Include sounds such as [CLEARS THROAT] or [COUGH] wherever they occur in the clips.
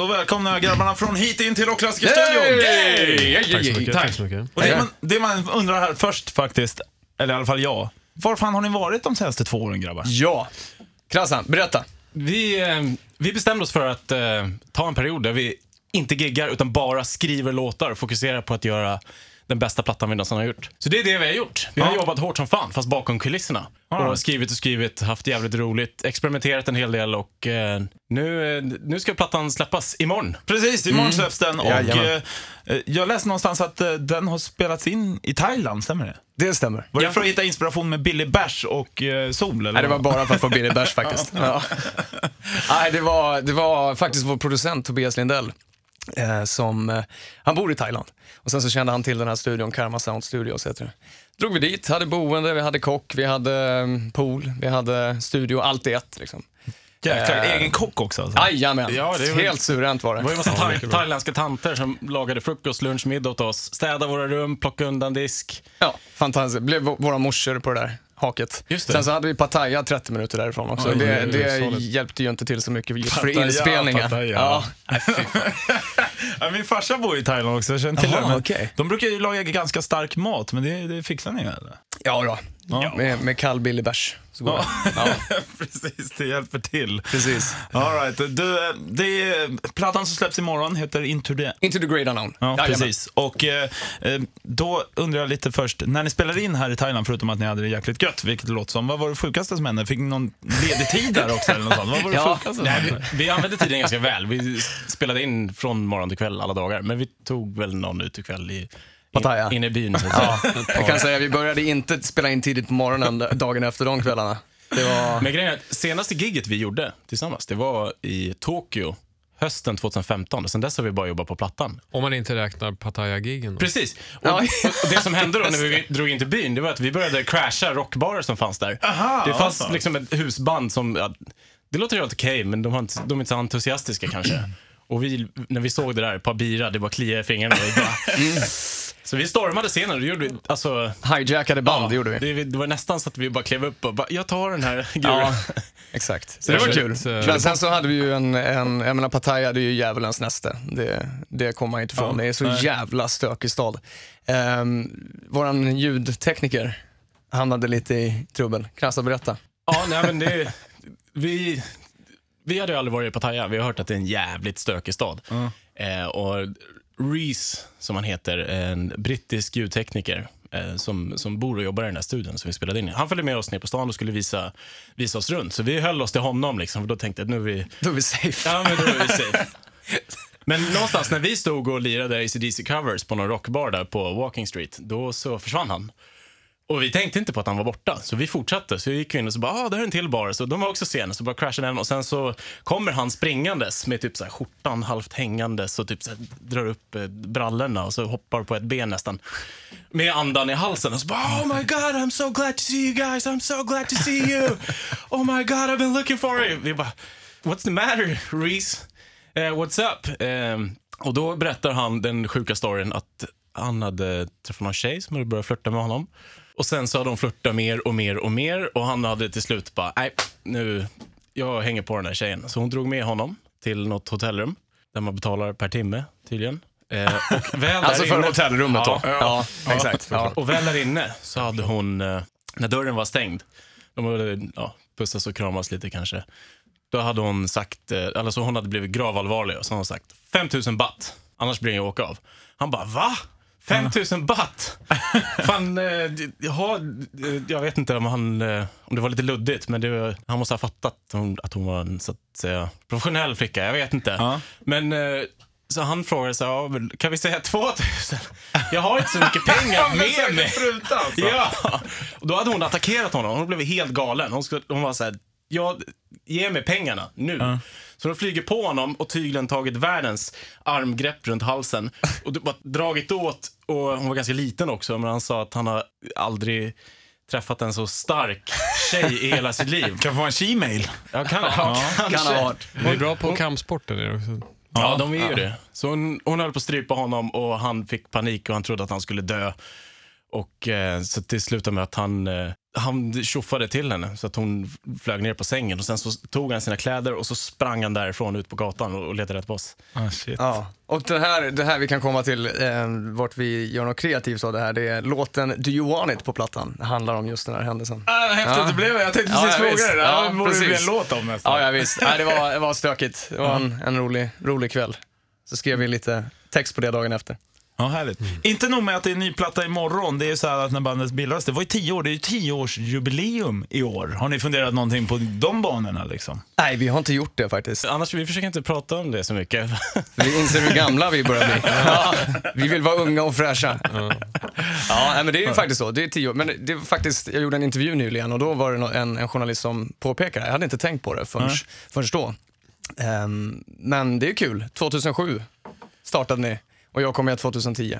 Då välkomnar jag grabbarna från hit in till Rockklassikerstudion. Tack så mycket. Tack så mycket. Och det, man, det man undrar här först faktiskt, eller i alla fall jag. Var fan har ni varit de senaste två åren grabbar? Ja. Krassan, berätta. Vi, eh, vi bestämde oss för att eh, ta en period där vi inte giggar utan bara skriver låtar och fokuserar på att göra den bästa plattan vi någonsin har gjort. Så det är det vi har gjort. Vi har Ja. jobbat hårt som fan, fast bakom kulisserna. All Och skrivit och skrivit, haft jävligt roligt, experimenterat en hel del och eh, nu, eh, nu ska plattan släppas imorgon. Precis, imorgon släpps den och Jajamän. eh, jag läste någonstans att eh, den har spelats in i Thailand, stämmer det? Det stämmer. Var Ja. det för att hitta inspiration med Billy Bash och eh, Sol? Eller Nej, det var bara för att få billig bärs faktiskt. [LAUGHS] Ja. Nej, det var, det var faktiskt vår producent Tobias Lindell. Eh, som, eh, han bor i Thailand. Och sen så kände han till den här studion, Karma Sound Studios heter det. Drog vi dit, hade boende, vi hade kock, vi hade mm, pool, vi hade studio, allt i ett liksom. Jäklar, Eh, egen kock också alltså. Jajamän, Ja, det är väl- helt suveränt var det. Det var ju en massa thai- thailändska tanter som lagade frukost, lunch, middag åt oss. Städade våra rum, plockade undan disk. Ja, fantastiskt. Blev vå- våra morsor på det där haket. Sen så hade vi Pattaya 30 minuter därifrån också. Oj, det det hjälpte ju inte till så mycket just för Pattaya, inspelningen. Pattaya. Ja. [LAUGHS] Ja, min farsa bor i Thailand också, jag känner till Jaha, det. Men okej. De brukar ju laga ganska stark mat, men det, det fixar ni eller? ja då. Ja. Med, med kall billig bärs. Så går Ja. det. Ja, [LAUGHS] Precis, det hjälper till. precis. All right. du, det är, plattan som släpps imorgon heter Into the... Into the great unknown. Ja, Jajamän. precis. Och eh, eh, då undrar jag lite först, när ni spelade in här i Thailand, förutom att ni hade det jäkligt gött, vilket det låter som, vad var det sjukaste som hände? Fick ni någon ledig tid där också eller något sånt? Vad var det Ja. sjukaste Nej, vi, vi använde tiden ganska väl. Vi spelade in från morgon till kväll alla dagar, men vi tog väl någon utekväll i, Pattaya. in, inne i byn. Så. [LAUGHS] Ja, jag kan säga vi började inte spela in tidigt på morgonen dagen efter de kvällarna. Det var... Men grejen är att senaste giget vi gjorde tillsammans, det var i Tokyo hösten 2015. Sen dess har vi bara jobbat på plattan. Om man inte räknar Pattaya-gigen. Precis. Och, Ja. och det som hände då när vi [LAUGHS] drog in till byn, det var att vi började crasha rockbarer som fanns där. Aha, det fanns alltså. liksom ett husband som, ja, det låter helt okej, men de, har inte, de är inte så entusiastiska kanske. Och vi, när vi såg det där, ett par bira, det bara kliade i fingrarna. Vi bara, [LAUGHS] Så vi stormade scenen och gjorde vi, alltså, Hijackade band, det gjorde vi. det, det var nästan så att vi bara klev upp och bara, jag tar den här [LAUGHS] Ja, guren. exakt. Så det var kul. Men sen så hade vi ju en, en jag menar Pattaya det är ju djävulens näste. Det, det kommer man inte ifrån. Ja, det är så nej. jävla stökig stad. Um, våran ljudtekniker hamnade lite i trubbel. Krassa, berätta. Ja, nej men det, vi, vi hade ju aldrig varit i Pattaya. Vi har hört att det är en jävligt stökig stad. Eh, och Reese, som han heter, en brittisk ljudtekniker eh, som, som bor och jobbar i den här studion som vi spelade in i. Han följde med oss ner på stan och skulle visa, visa oss runt. Så vi höll oss till honom, liksom, för då tänkte jag att nu är vi, Då är vi safe. ja, men då är vi safe. [LAUGHS] Men någonstans när vi stod och lirade AC/DC covers på någon rockbar där på Walking Street, då så försvann han. Och vi tänkte inte på att han var borta, så vi fortsatte. Så vi gick in och så bara, ah, det är en till bar. Så de var också sena, så bara crashade den. Och sen så kommer han springandes med typ så här skjortan halvt hängandes och typ så här drar upp eh, brallorna och så hoppar på ett ben nästan. Med andan i halsen och så bara, oh my god, I'm so glad to see you guys, I'm so glad to see you. Oh my god, I've been looking for you. Vi bara, what's the matter, Reese? Uh, what's up? Uh, och då berättar han den sjuka storyn att han hade träffat någon tjej som hade börjat flirta med honom. Och sen så hade de flörtat mer och mer och mer och han hade till slut bara, nej, nu, jag hänger på den här tjejen. Så hon drog med honom till något hotellrum där man betalar per timme tydligen. Eh, och [LAUGHS] väl Alltså för inne- hotellrummet Ja, då. Ja, exakt. Ja. och väl där inne så hade hon, eh, när dörren var stängd, de hade ja, pussas och kramas lite kanske. Då hade hon sagt, eh, alltså hon hade blivit gravallvarlig och så hade hon sagt 5000 baht, annars blir jag åka av. Han bara, va? 5000 baht? Fan, eh, jaha, eh, jag vet inte om, han, eh, om det var lite luddigt, men det, han måste ha fattat att hon, att hon var en så att säga, professionell flicka. Jag vet inte. Ja. Men eh, så han frågade så här, ja, men kan vi säga 2000? Jag har inte så mycket pengar med mig. alltså. Ja, och då hade hon attackerat honom. Hon blev helt galen. Hon, skulle, hon var så här, ja, ge mig pengarna nu. Så de flyger på honom och tydligen tagit världens armgrepp runt halsen [LAUGHS] och bara dragit åt. Och hon var ganska liten också, men han sa att han har aldrig träffat en så stark tjej i hela sitt liv. Kan få en she-mail? Ja, kan, ja, kanske. Kan ha varit. Vi är bra på kampsporter också. Ja, de är ju det. Så hon, hon höll på att strypa honom och han fick panik och han trodde att han skulle dö. Och eh, så det slutade med att han, eh, han tjoffade till henne så att hon flög ner på sängen. Och Sen så tog han sina kläder och så sprang han därifrån ut på gatan och, letade rätt på oss. Ah, shit. Ja, och det här, det här vi kan komma till, eh, vart vi gör något kreativt av det här, det är låten Do You Want It på plattan. Det handlar om just den här händelsen. Ah, häftigt Ja. det blev. Jag tänkte Ja, precis ja, fråga det. Ja, Det borde bli precis. en låt om nästan. Ja, ja visst. Nej, det, var, det var stökigt. Det var en, en rolig, rolig kväll. Så skrev vi lite text på det dagen efter. Ja, härligt. Inte nog med att det är en ny platta imorgon. Det är ju så här att när bandet bildades, det var ju tio år. Det är ju tioårsjubileum i år. Har ni funderat någonting på de banorna liksom? Nej, vi har inte gjort det faktiskt. Annars, vi försöker inte prata om det så mycket. [LAUGHS] Vi inser hur gamla vi börjar bli. [LAUGHS] Ja, vi vill vara unga och fräscha. Ja, nej, men det är ju faktiskt så. Det är tio år. Men det var faktiskt, jag gjorde en intervju nyligen och då var det en, en journalist som påpekade, jag hade inte tänkt på det förrän, förrän då. Ehm, men det är kul. 2007 startade ni och jag kom med 2010.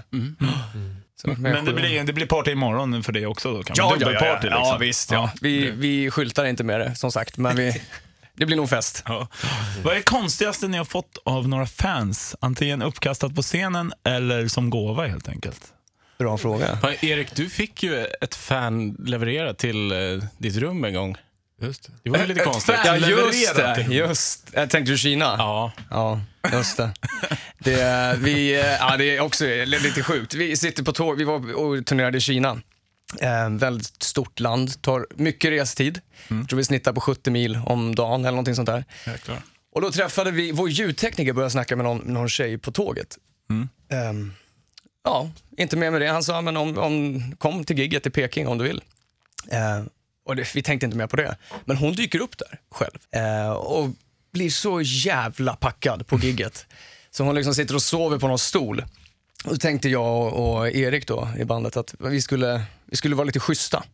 Så, men Men det blir, det blir party imorgon för det också då? Kan Ja, ja, ja, ja. Dubbelparty, liksom. ja visst. Ja. Vi, vi skyltar inte med det, som sagt. Men vi, [LAUGHS] det blir nog fest. Ja. Vad är det konstigaste ni har fått av några fans? Antingen uppkastat på scenen eller som gåva helt enkelt. Bra fråga. Erik, du fick ju ett fan levererat till eh, ditt rum en gång. Just det. Det var ju lite konstigt. Ja, just det. Just Jag tänkte du Kina? Ja, Ja, just det. Det, är- vi, eh, ja, det är också lite sjukt. Vi sitter på tåg, vi var och turnerade i Kina. Eh, väldigt stort land, tar mycket restid. Jag tror vi snittar på 70 mil om dagen eller någonting sånt där. Jäklar. Och då träffade vi, vår ljudtekniker började snacka med någon, någon tjej på tåget. Ehm, ja, inte mer med det. Han sa, men om, om, kom till gigget i Peking om du vill. Eh, och det, vi tänkte inte mer på det. Men hon dyker upp där själv eh, och blir så jävla packad på gigget. [LAUGHS] Så hon liksom sitter och sover på någon stol. Och då tänkte jag och, och Erik då i bandet att vi skulle, vi skulle vara lite schyssta.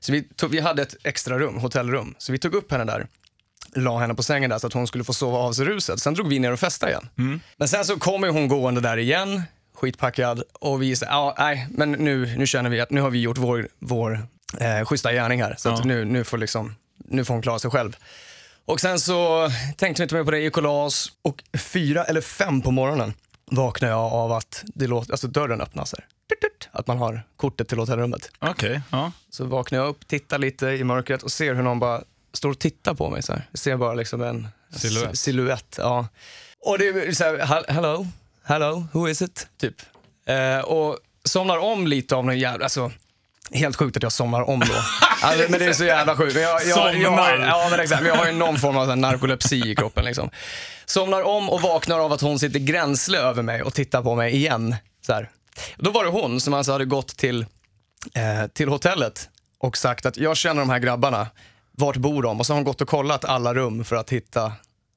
Så vi, tog, vi hade ett extra rum, hotellrum, så vi tog upp henne där la henne på sängen där så att hon skulle få sova av sig ruset. Sen drog vi ner och festade igen. Men sen så kommer hon gående där igen, skitpackad och vi säger, ja, nej, men nu, nu känner vi att nu har vi gjort vår, vår eh, schyssta gärning här. Så att Ja. nu, nu, får liksom, nu får hon klara sig själv. Och sen så tänkte vi inte mer på det, gick och la oss och fyra eller fem på morgonen vaknade jag av att det låter, alltså dörren öppnas. Här. Att man har kortet till hotellrummet. Okej, ja. Så vaknar jag upp, tittar lite i mörkret och ser hur någon bara står och tittar på mig. Så här. Jag ser bara liksom en Silhuett. s- silhuett ja. Och det är så här, "Hel- hello, hello, who is it? Typ. Eh, och somnar om lite av någon jävla, alltså Helt sjukt att jag somnar om då. [LAUGHS] Alltså, men det är så jävla sjukt. Men Jag, jag, jag, har, ja, men exakt. Men jag har ju någon form av narkolepsi i kroppen. Liksom. Somnar om och vaknar av att hon sitter gränsle över mig och tittar på mig igen. Så här. Då var det hon som alltså hade gått till, eh, till hotellet och sagt att jag känner de här grabbarna, vart bor de? Och så har hon gått och kollat alla rum för att hitta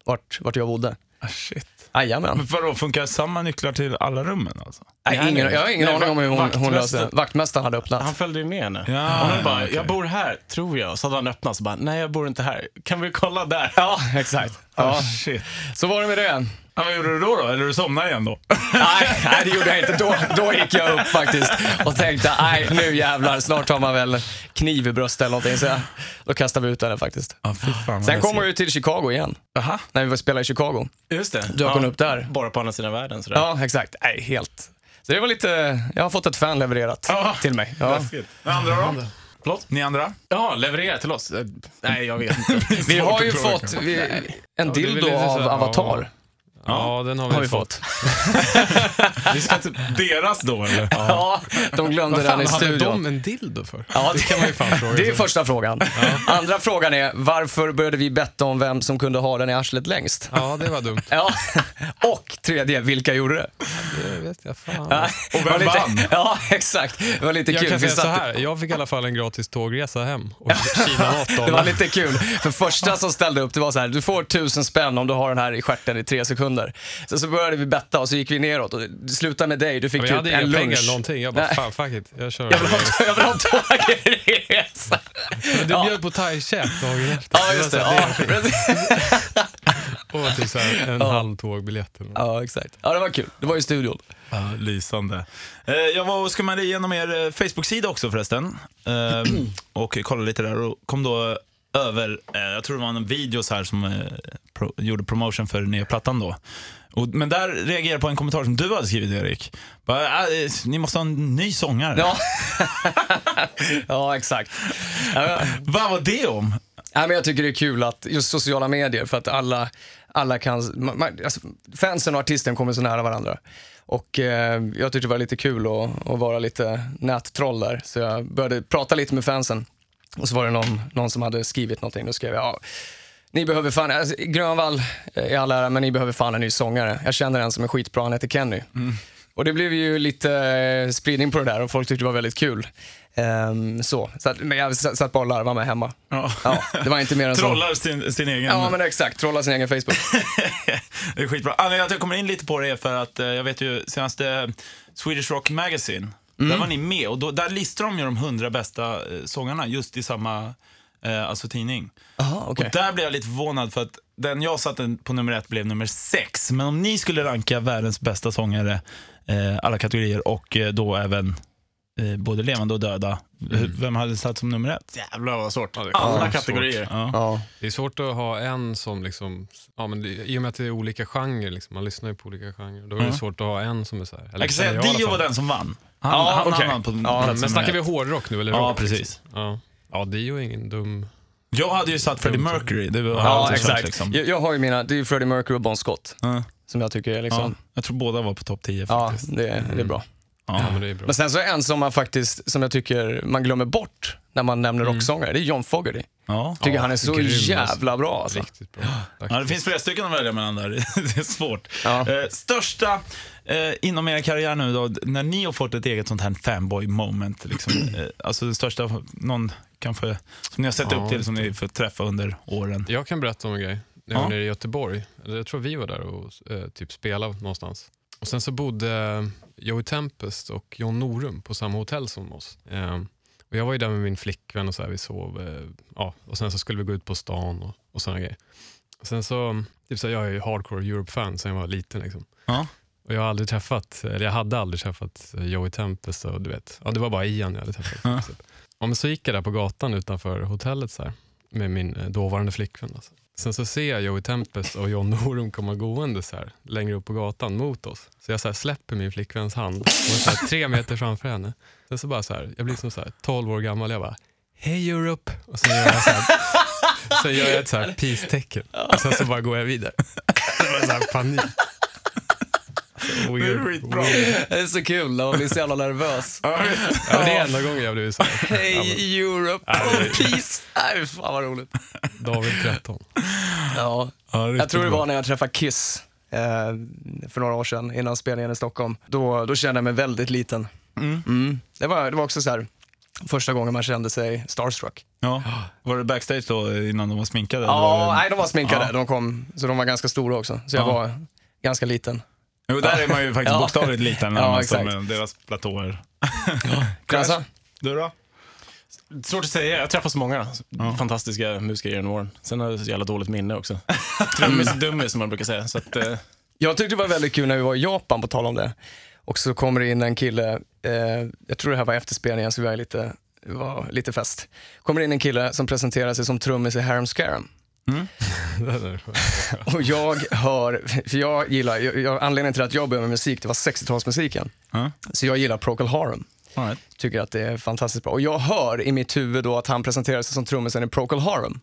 vart, vart jag bodde. Ah, shit. Jajamän. Vadå, funkar samma nycklar till alla rummen alltså? Nej, Nej, ingen, jag har ingen Nej, aning om hur hon, hon löste det. Vaktmästaren hade öppnat. han följde ju med henne. Ja, och hon bara, okej. jag bor här, tror jag. Så hade han öppnat och bara, nej jag bor inte här. Kan vi kolla där? [LAUGHS] Ja, exakt. Ja. Ja, shit. så var det med det. Ja, vad gjorde du då, då? Eller du somnade igen då? [LAUGHS] Nej, nej, det gjorde jag inte. Då, då gick jag upp faktiskt och tänkte, nej nu jävlar, snart har man väl kniv i bröstet eller någonting. Så jag, då kastade vi ut henne faktiskt. Ja, fy fan. Sen kom hon ju till Chicago igen, Jaha. när vi spelade i Chicago. Just det. Dök hon upp där? Bara på andra sidan världen sådär. Ja, exakt. Nej, helt. Så det var lite, jag har fått ett fan levererat Ja. till mig. Ja. Läskigt. Ni andra då? Förlåt? Ni andra? Ja, leverera till oss. Eh, Nej, jag vet inte. [LAUGHS] Vi har ju fått vi, en Ja, dildo av ja. Avatar. Ja, den har vi, Har vi fått. fått. [LAUGHS] Vi ska till deras då eller? Ja, de glömde Vad den i hade studion. de en dildo för? Ja, det kan man ju fan fråga Det är första frågan. Andra frågan är, varför började vi betta om vem som kunde ha den i arslet längst? Ja, det var dumt. Ja. [LAUGHS] Och tredje, vilka gjorde det? Det vet jag fan. Ja, Och det var vem lite, vann? Ja, exakt. Det var lite Jag kul. kan säga så här, jag fick i alla fall en gratis tågresa hem och [LAUGHS] Kina-mat Det var lite kul. För första som ställde upp, det var så här, du får tusen spänn om du har den här i stjärten i tre sekunder. Sen så började vi betta och så gick vi neråt och det slutade med dig, du fick typ jag hade en inga pengar lunch. eller någonting. Jag bara, Nej. fan fuck it. Jag kör. Jag vill ha, jag vill ha en tågresa. Men du Ja. bjöd på thaikäk dagen efter. Ja, just det. var så här, Ja, precis. [LAUGHS] Och typ så här, en halv tågbiljett ja, exakt. Ja, det var kul. Det var i studion. Ja, lysande. Eh, jag var och skummade igenom er eh, Facebook-sida också förresten. Eh, [CLEARS THROAT] och kollade lite där och kom då över, eh, jag tror det var en video så här som eh, pro, gjorde promotion för nya plattan då. Och, men där reagerar jag på en kommentar som du hade skrivit Erik. Bara, äh, ni måste ha en ny sångare. Ja, [LAUGHS] ja exakt. Vad var det om? Ja, men jag tycker det är kul att just sociala medier, för att alla, alla kan, man, alltså, fansen och artisten kommer så nära varandra. Och eh, jag tyckte det var lite kul att, att vara lite nättroll där, så jag började prata lite med fansen. Och så var det någon, någon som hade skrivit någonting, då skrev jag, ja, ni behöver fan, alltså, Grönvall är all ära, men ni behöver fan en ny sångare. Jag känner en som är skitbra, han heter Kenny. Och det blev ju lite eh, spridning på det där och folk tyckte det var väldigt kul. Ehm, så, så att, men jag satt bara och larvade mig hemma. Ja. Ja, det var inte mer än så. Trollar sin, sin egen... Ja, men exakt. Trolla sin egen Facebook. [LAUGHS] det är skitbra. Anledningen att jag kommer in lite på det är för att eh, jag vet ju senaste Swedish Rock Magazine, där var ni med och då, där listar de ju de 100 bästa eh, sångarna just i samma eh, alltså tidning. Jaha, okej. Och där blev jag lite förvånad för att den jag satte på nummer ett blev nummer sex. Men om ni skulle ranka världens bästa sångare, eh, alla kategorier och eh, då även både levande och döda, hur- vem hade satt som nummer ett? Jävlar vad svårt. Alla Ja, kategorier. Ja. Ja. Det är svårt att ha en som liksom, ja, men det, i och med att det är olika genrer, liksom, man lyssnar ju på olika genrer, då är det Mm. svårt att ha en som är så här. eller Jag kan säga att Dio var den som vann. Han, Ja, han okej. hamnade på Ja, Men snackar vi hårdrock nu eller Ja, rock? precis. Liksom? Ja. ja, Dio är ingen dum... Jag hade ju satt Freddie Mercury. Det var Ja, alltid kört, exakt. Liksom. Jag, jag har ju mina, det är ju Freddie Mercury och Bon Scott, Ja. som jag tycker är Ja, liksom, jag tror båda var på topp 10 ja, faktiskt. det, det är bra. Ja, men det är bra. Men sen så är en som man faktiskt, som jag tycker man glömmer bort när man nämner rocksångare, det är John Fogerty. Ja. Tycker Ja, han är så grym, alltså. jävla bra alltså. Riktigt bra. Ja, det finns flera stycken att välja mellan där. [LAUGHS] Det är svårt. Ja. Eh, största eh, inom er karriär nu då, när ni har fått ett eget sånt här fanboy moment, liksom, [CLEARS THROAT] eh, alltså det största, någon kanske, som ni har sett Ja, upp till, som ni får träffa under åren. Jag kan berätta om en grej. När jag Ja. var nere i Göteborg, jag tror vi var där och eh, typ spelade någonstans. Och Sen så bodde Joey Tempest och John Norum på samma hotell som oss. Eh, och jag var ju där med min flickvän och så här, vi sov. Eh, ja, och Sen så skulle vi gå ut på stan och, och sådana grejer. Och sen så, typ så här, jag är ju hardcore Europe-fan sen jag var liten. Liksom. Ja. Och jag har aldrig träffat, eller jag hade aldrig träffat Joey Tempest och du vet, ja, det var bara Ian jag hade träffat. Ja. Typ. Ja, men så gick jag där på gatan utanför hotellet så här, med min eh, dåvarande flickvän. Alltså. Sen så ser jag Joey Tempest och John Norum komma gående så här, längre upp på gatan mot oss. Så jag så här, släpper min flickväns hand och så här, tre meter framför henne. Sen så bara så här, jag blir som så här, 12 år gammal jag bara Hej Europe! Och sen gör jag, så här, sen gör jag ett så här peace-tecken. Och sen så bara går jag vidare. Det var så här panik. Så weird, skitbra. weird. Det är så kul när man blir så jävla nervös. Ja, det är enda gången jag blivit så här. Hej Europe, Ja, oh, peace! Nej, fan vad roligt. David 13. Ja. Jag tror det var när jag träffade Kiss eh, för några år sedan innan spelningen i Stockholm. Då, då kände jag mig väldigt liten. Mm. Det, var, det var också så här, första gången man kände sig starstruck. Ja. Var det backstage då innan de var sminkade? Ja, eller? nej de var sminkade. Ja. De kom, så de var ganska stora också. Så jag Ja. var ganska liten. Jo, där är man ju faktiskt [LAUGHS] Ja. bokstavligt liten när Ja, man står med deras platåer. Alltså, [LAUGHS] Du då? Svårt att säga. Jag har träffat så många fantastiska musiker genom åren. Sen har jag så jävla dåligt minne också. [LAUGHS] Trummis och dummis som man brukar säga. Så att, eh, jag tyckte det var väldigt kul när vi var i Japan, på tal om det. Och så kommer det in en kille, eh, jag tror det här var efter spelningen, så vi var lite, var lite fest. Kommer in en kille som presenterar sig som trummis i Harum Scarum. [LAUGHS] Och jag hör, för jag gillar, jag, anledningen till att jag började med musik, det var 60-talsmusiken. Ja. Så jag gillar Procol Harum. Right. Tycker att det är fantastiskt bra. Och jag hör i mitt huvud då att han presenterar sig som trummisen i Procol Harum.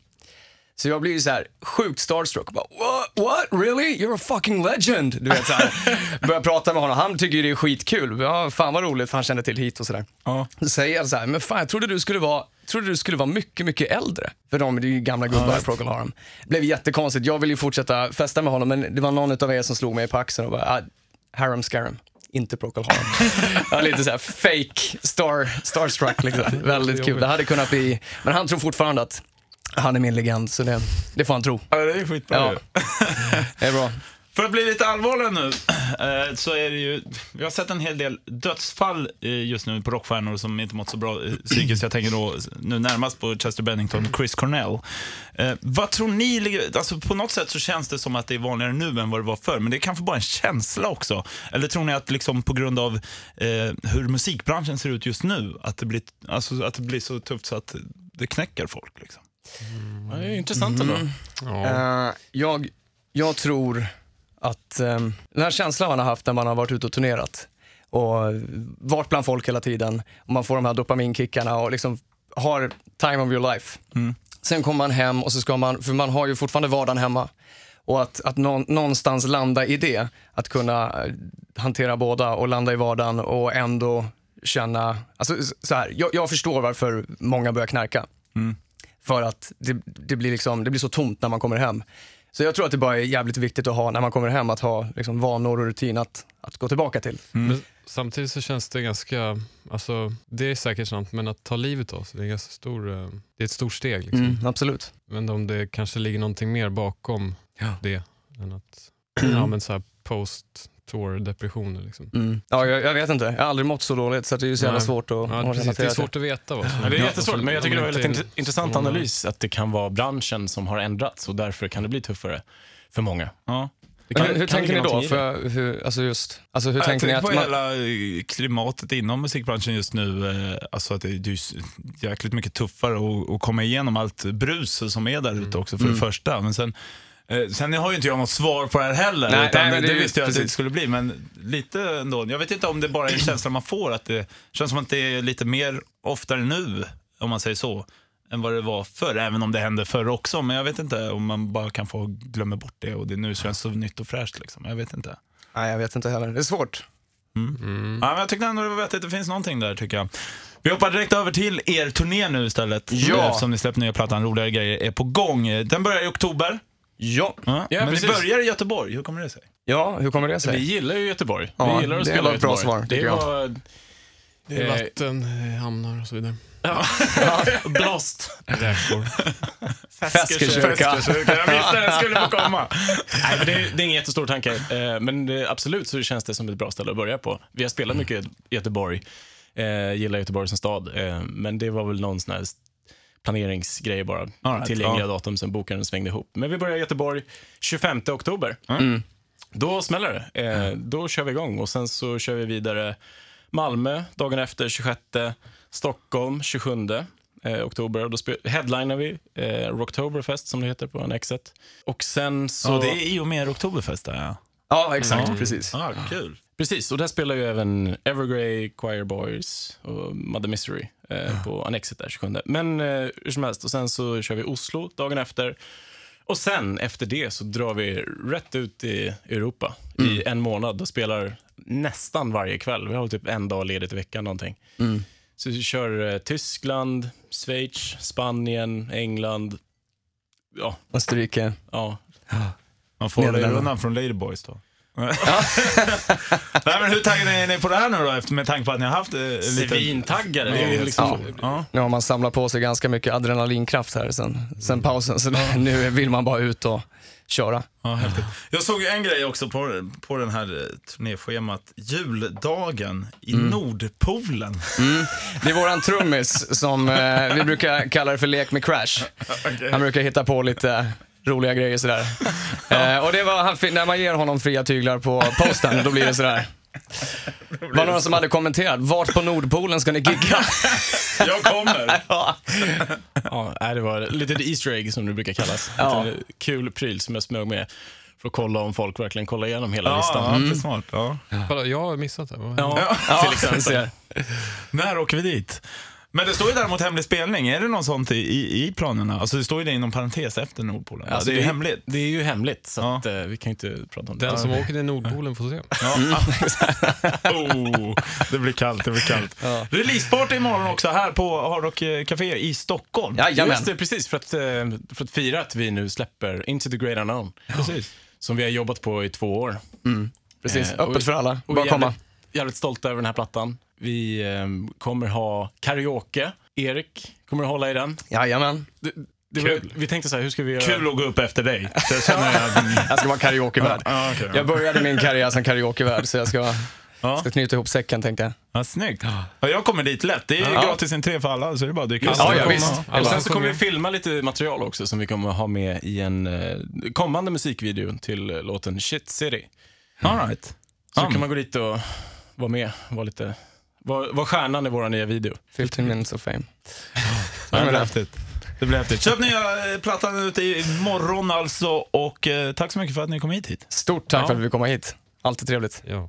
Så jag blir ju så här sjukt starstruck. Bara, what, what? Really? You're a fucking legend! Du vet, så här. [LAUGHS] Börjar prata med honom. Han tycker ju det är skitkul. Ja, fan vad roligt, för han kände till hit och sådär. Ja. Så säger jag så här, men fan jag trodde du skulle vara, trodde du skulle vara mycket, mycket äldre. För de, är ju gamla gubbar i Procol Harum. Det blev jättekonstigt. Jag ville ju fortsätta festa med honom, men det var någon av er som slog mig på axeln och bara, ah, Harum Scarum. Inte Procol Harum. [LAUGHS] ja, lite såhär fake star, starstruck liksom. [LAUGHS] Väldigt kul. Det hade kunnat bli, men han tror fortfarande att han är min legend, så det, det får han tro. Ja, det är skitbra Ja. Det är bra. För att bli lite allvarlig nu, [CLEARS THROAT] eh, så är det ju, vi har sett en hel del dödsfall eh, just nu på rockstjärnor som inte mått så bra eh, psykiskt. Jag tänker då nu närmast på Chester Bennington och Chris Cornell. Vad tror ni, alltså på något sätt så känns det som att det är vanligare nu än vad det var förr, men det är kanske bara en känsla också. Eller tror ni att liksom på grund av hur musikbranschen ser ut just nu, att det blir, alltså, att det blir så tufft så att det knäcker folk? Liksom? ja, det är intressant ändå. Ja. Eh, jag, jag tror att ehm, den här känslan man har haft när man har varit ute och turnerat och varit bland folk hela tiden och man får de här dopaminkickarna och liksom har time of your life. Sen kommer man hem och så ska man, för man har ju fortfarande vardagen hemma. Och att, att nå, någonstans landa i det, att kunna eh, hantera båda och landa i vardagen och ändå känna, alltså så här, jag, jag förstår varför många börjar knarka. För att det, det, blir liksom, det blir så tomt när man kommer hem. Så jag tror att det bara är jävligt viktigt att ha när man kommer hem, att ha liksom vanor och rutin att, att gå tillbaka till. Men samtidigt så känns det ganska, alltså det är säkert sant, men att ta livet av sig, det är, en ganska stor, eh, det är ett stort steg. Liksom. Mm, absolut. Inte om det kanske ligger någonting mer bakom Ja. det än att, [CLEARS THROAT] ja men så här post-tour depressioner liksom. Mm. Ja, jag, jag vet inte. Jag har aldrig mått så dåligt så det är ju så jävla svårt att, Ja, att precis, det är svårt att veta vad som Ja, det är jättesvårt, men jag tycker det var en väldigt intressant analys att det kan vara branschen som har ändrats och därför kan det bli tuffare för många. Ja. Kan- hur hur tänker ni då? För hur, alltså just, alltså hur Jag tänker ni att på man... hela eh, klimatet inom musikbranschen just nu. eh, Alltså att det är jäkligt mycket tuffare att, att komma igenom allt brus som är där Mm. ute också för det första. Men sen, sen har ju inte jag något svar på det här heller. Nej, utan nej, men det, det visste jag att det precis. skulle bli, men lite ändå. Jag vet inte om det bara är en känsla man får, att det känns som att det är lite mer oftare nu, om man säger så, än vad det var förr. Även om det hände förr också, men jag vet inte om man bara kan få glömma bort det och det nu känns så nytt och fräscht. Liksom. Jag vet inte. Nej, jag vet inte heller. Det är svårt. Ja, men jag tyckte ändå det var vettigt. Det finns någonting där tycker jag. Vi hoppar direkt över till er turné nu istället. Ja. Eftersom ni släppt nya plattan, roligare grejer är på gång. Den börjar i oktober. Ja. Ja. Ja, men precis. ni börjar i Göteborg. Hur kommer det sig? Ja, hur kommer det Vi sig? gillar ju Göteborg. Ja, vi gillar att det spela i ett bra Göteborg. svar, Det var Det är Eh, vatten, eh, hamnar och så vidare. [LAUGHS] blåst. Räkor. Feskekyrka. Feskekyrka. Jag visste den skulle få komma. Nej, men det, är, det är ingen jättestor tanke. Eh, Men det, absolut så känns det som ett bra ställe att börja på. Vi har spelat mycket i Göteborg. Eh, gillar Göteborg som stad. Eh, men det var väl någon sån här planeringsgrej bara. Right, Tillgängliga ja. datum sen bokaren svängde ihop. Men vi börjar i Göteborg 25 oktober. Mm. Då smäller det. Eh, då kör vi igång och sen så kör vi vidare Malmö dagen efter 26. Stockholm 27 eh, oktober. Och då headlinar vi eh, Rocktoberfest som det heter på Annexet. Och sen så... Så det är i och med Oktoberfest där, ja. Ja, exakt. Ja. Precis. Ah, kul. Precis, och där spelar ju även Evergrey, Choir Boys och Mother Mystery eh, på Annexet där 27. Men eh, hur som helst, och sen så kör vi Oslo dagen efter. Och sen efter det så drar vi rätt ut i Europa i en månad och spelar nästan varje kväll. Vi har typ en dag ledigt i veckan någonting. Så vi kör eh, Tyskland, Schweiz, Spanien, England. Ja, Österrike. ja. Man får rundan från Ladyboys då. [LAUGHS] Nej, men hur taggade är ni på det här nu då, efter, med tanke på att ni har haft eh, lite... Svintaggade. Det är ju liksom, Ja. Nu har man samlat på sig ganska mycket adrenalinkraft här sen, sen pausen, så nu vill man bara ut och köra. Ja, häftigt. Jag såg ju en grej också på, på den här eh, turnéschemat. Juldagen i Nordpolen. Det är våran trummis som eh, vi brukar kalla det för lek med Crash. [LAUGHS] Han brukar hitta på lite roliga grejer sådär. [LAUGHS] Eh, och det var, när man ger honom fria tyglar på posten, då blir det sådär. [LAUGHS] Det var några som hade kommenterat, vart på Nordpolen ska ni gigga? [LAUGHS] Jag kommer. ja. Ja, det var lite Easter egg som det brukar kallas. Ja. Lite kul pryl som jag smög med för att kolla om folk verkligen kollar igenom hela listan. Ja, ja, för smart. Ja. Kolla, jag har missat det. Ja, Ja, till exempel. När åker vi dit? Men det står ju däremot hemlig spelning. Är det något sånt i, i, i planerna? Alltså det står ju det inom parentes efter Nordpolen. Alltså, det är ju hemligt. Det är ju hemligt, så Ja. att, eh, vi kan ju inte prata om det. Den som åker till Nordpolen får se. [LAUGHS] Oh, det blir kallt, det blir kallt. Releaseparty imorgon också här på Hard Rock Café i Stockholm. Jajamän. Just det, precis. För att, eh, för att fira att vi nu släpper Into the Great Unknown. Precis. Som vi har jobbat på i två år. Precis, Eh, och- öppet för alla. Bara jävligt, komma. jävligt stolta över den här plattan. Vi eh, kommer ha karaoke. Erik kommer att hålla i den. Jajamän. Det, det var, Kul. vi tänkte så här, hur ska vi göra? Kul att gå upp efter dig. Så jag känner att... [LAUGHS] Jag ska vara karaokevärd. Ja, okej, ja. Jag började min karriär som karaokevärd, så jag ska, Ja. ska knyta ihop säcken tänkte jag. Ja, snyggt. Ja, jag kommer dit lätt. Det är Ja. gratis entré för alla, så det är bara att dyka. Ja, visst. Och sen så kommer vi filma lite material också som vi kommer ha med i en eh, kommande musikvideo till eh, låten Shit City. All right. Så Ja, kan man gå dit och vara med, vara lite, vara, vara stjärnan i vår nya video. 15 minutes of fame. [LAUGHS] Ja, det är häftigt. Det blir häftigt. Köp nya eh, plattan ute imorgon alltså och eh, tack så mycket för att ni kom hit hit. Stort tack Ja. för att vi fick komma hit. Alltid trevligt. Ja.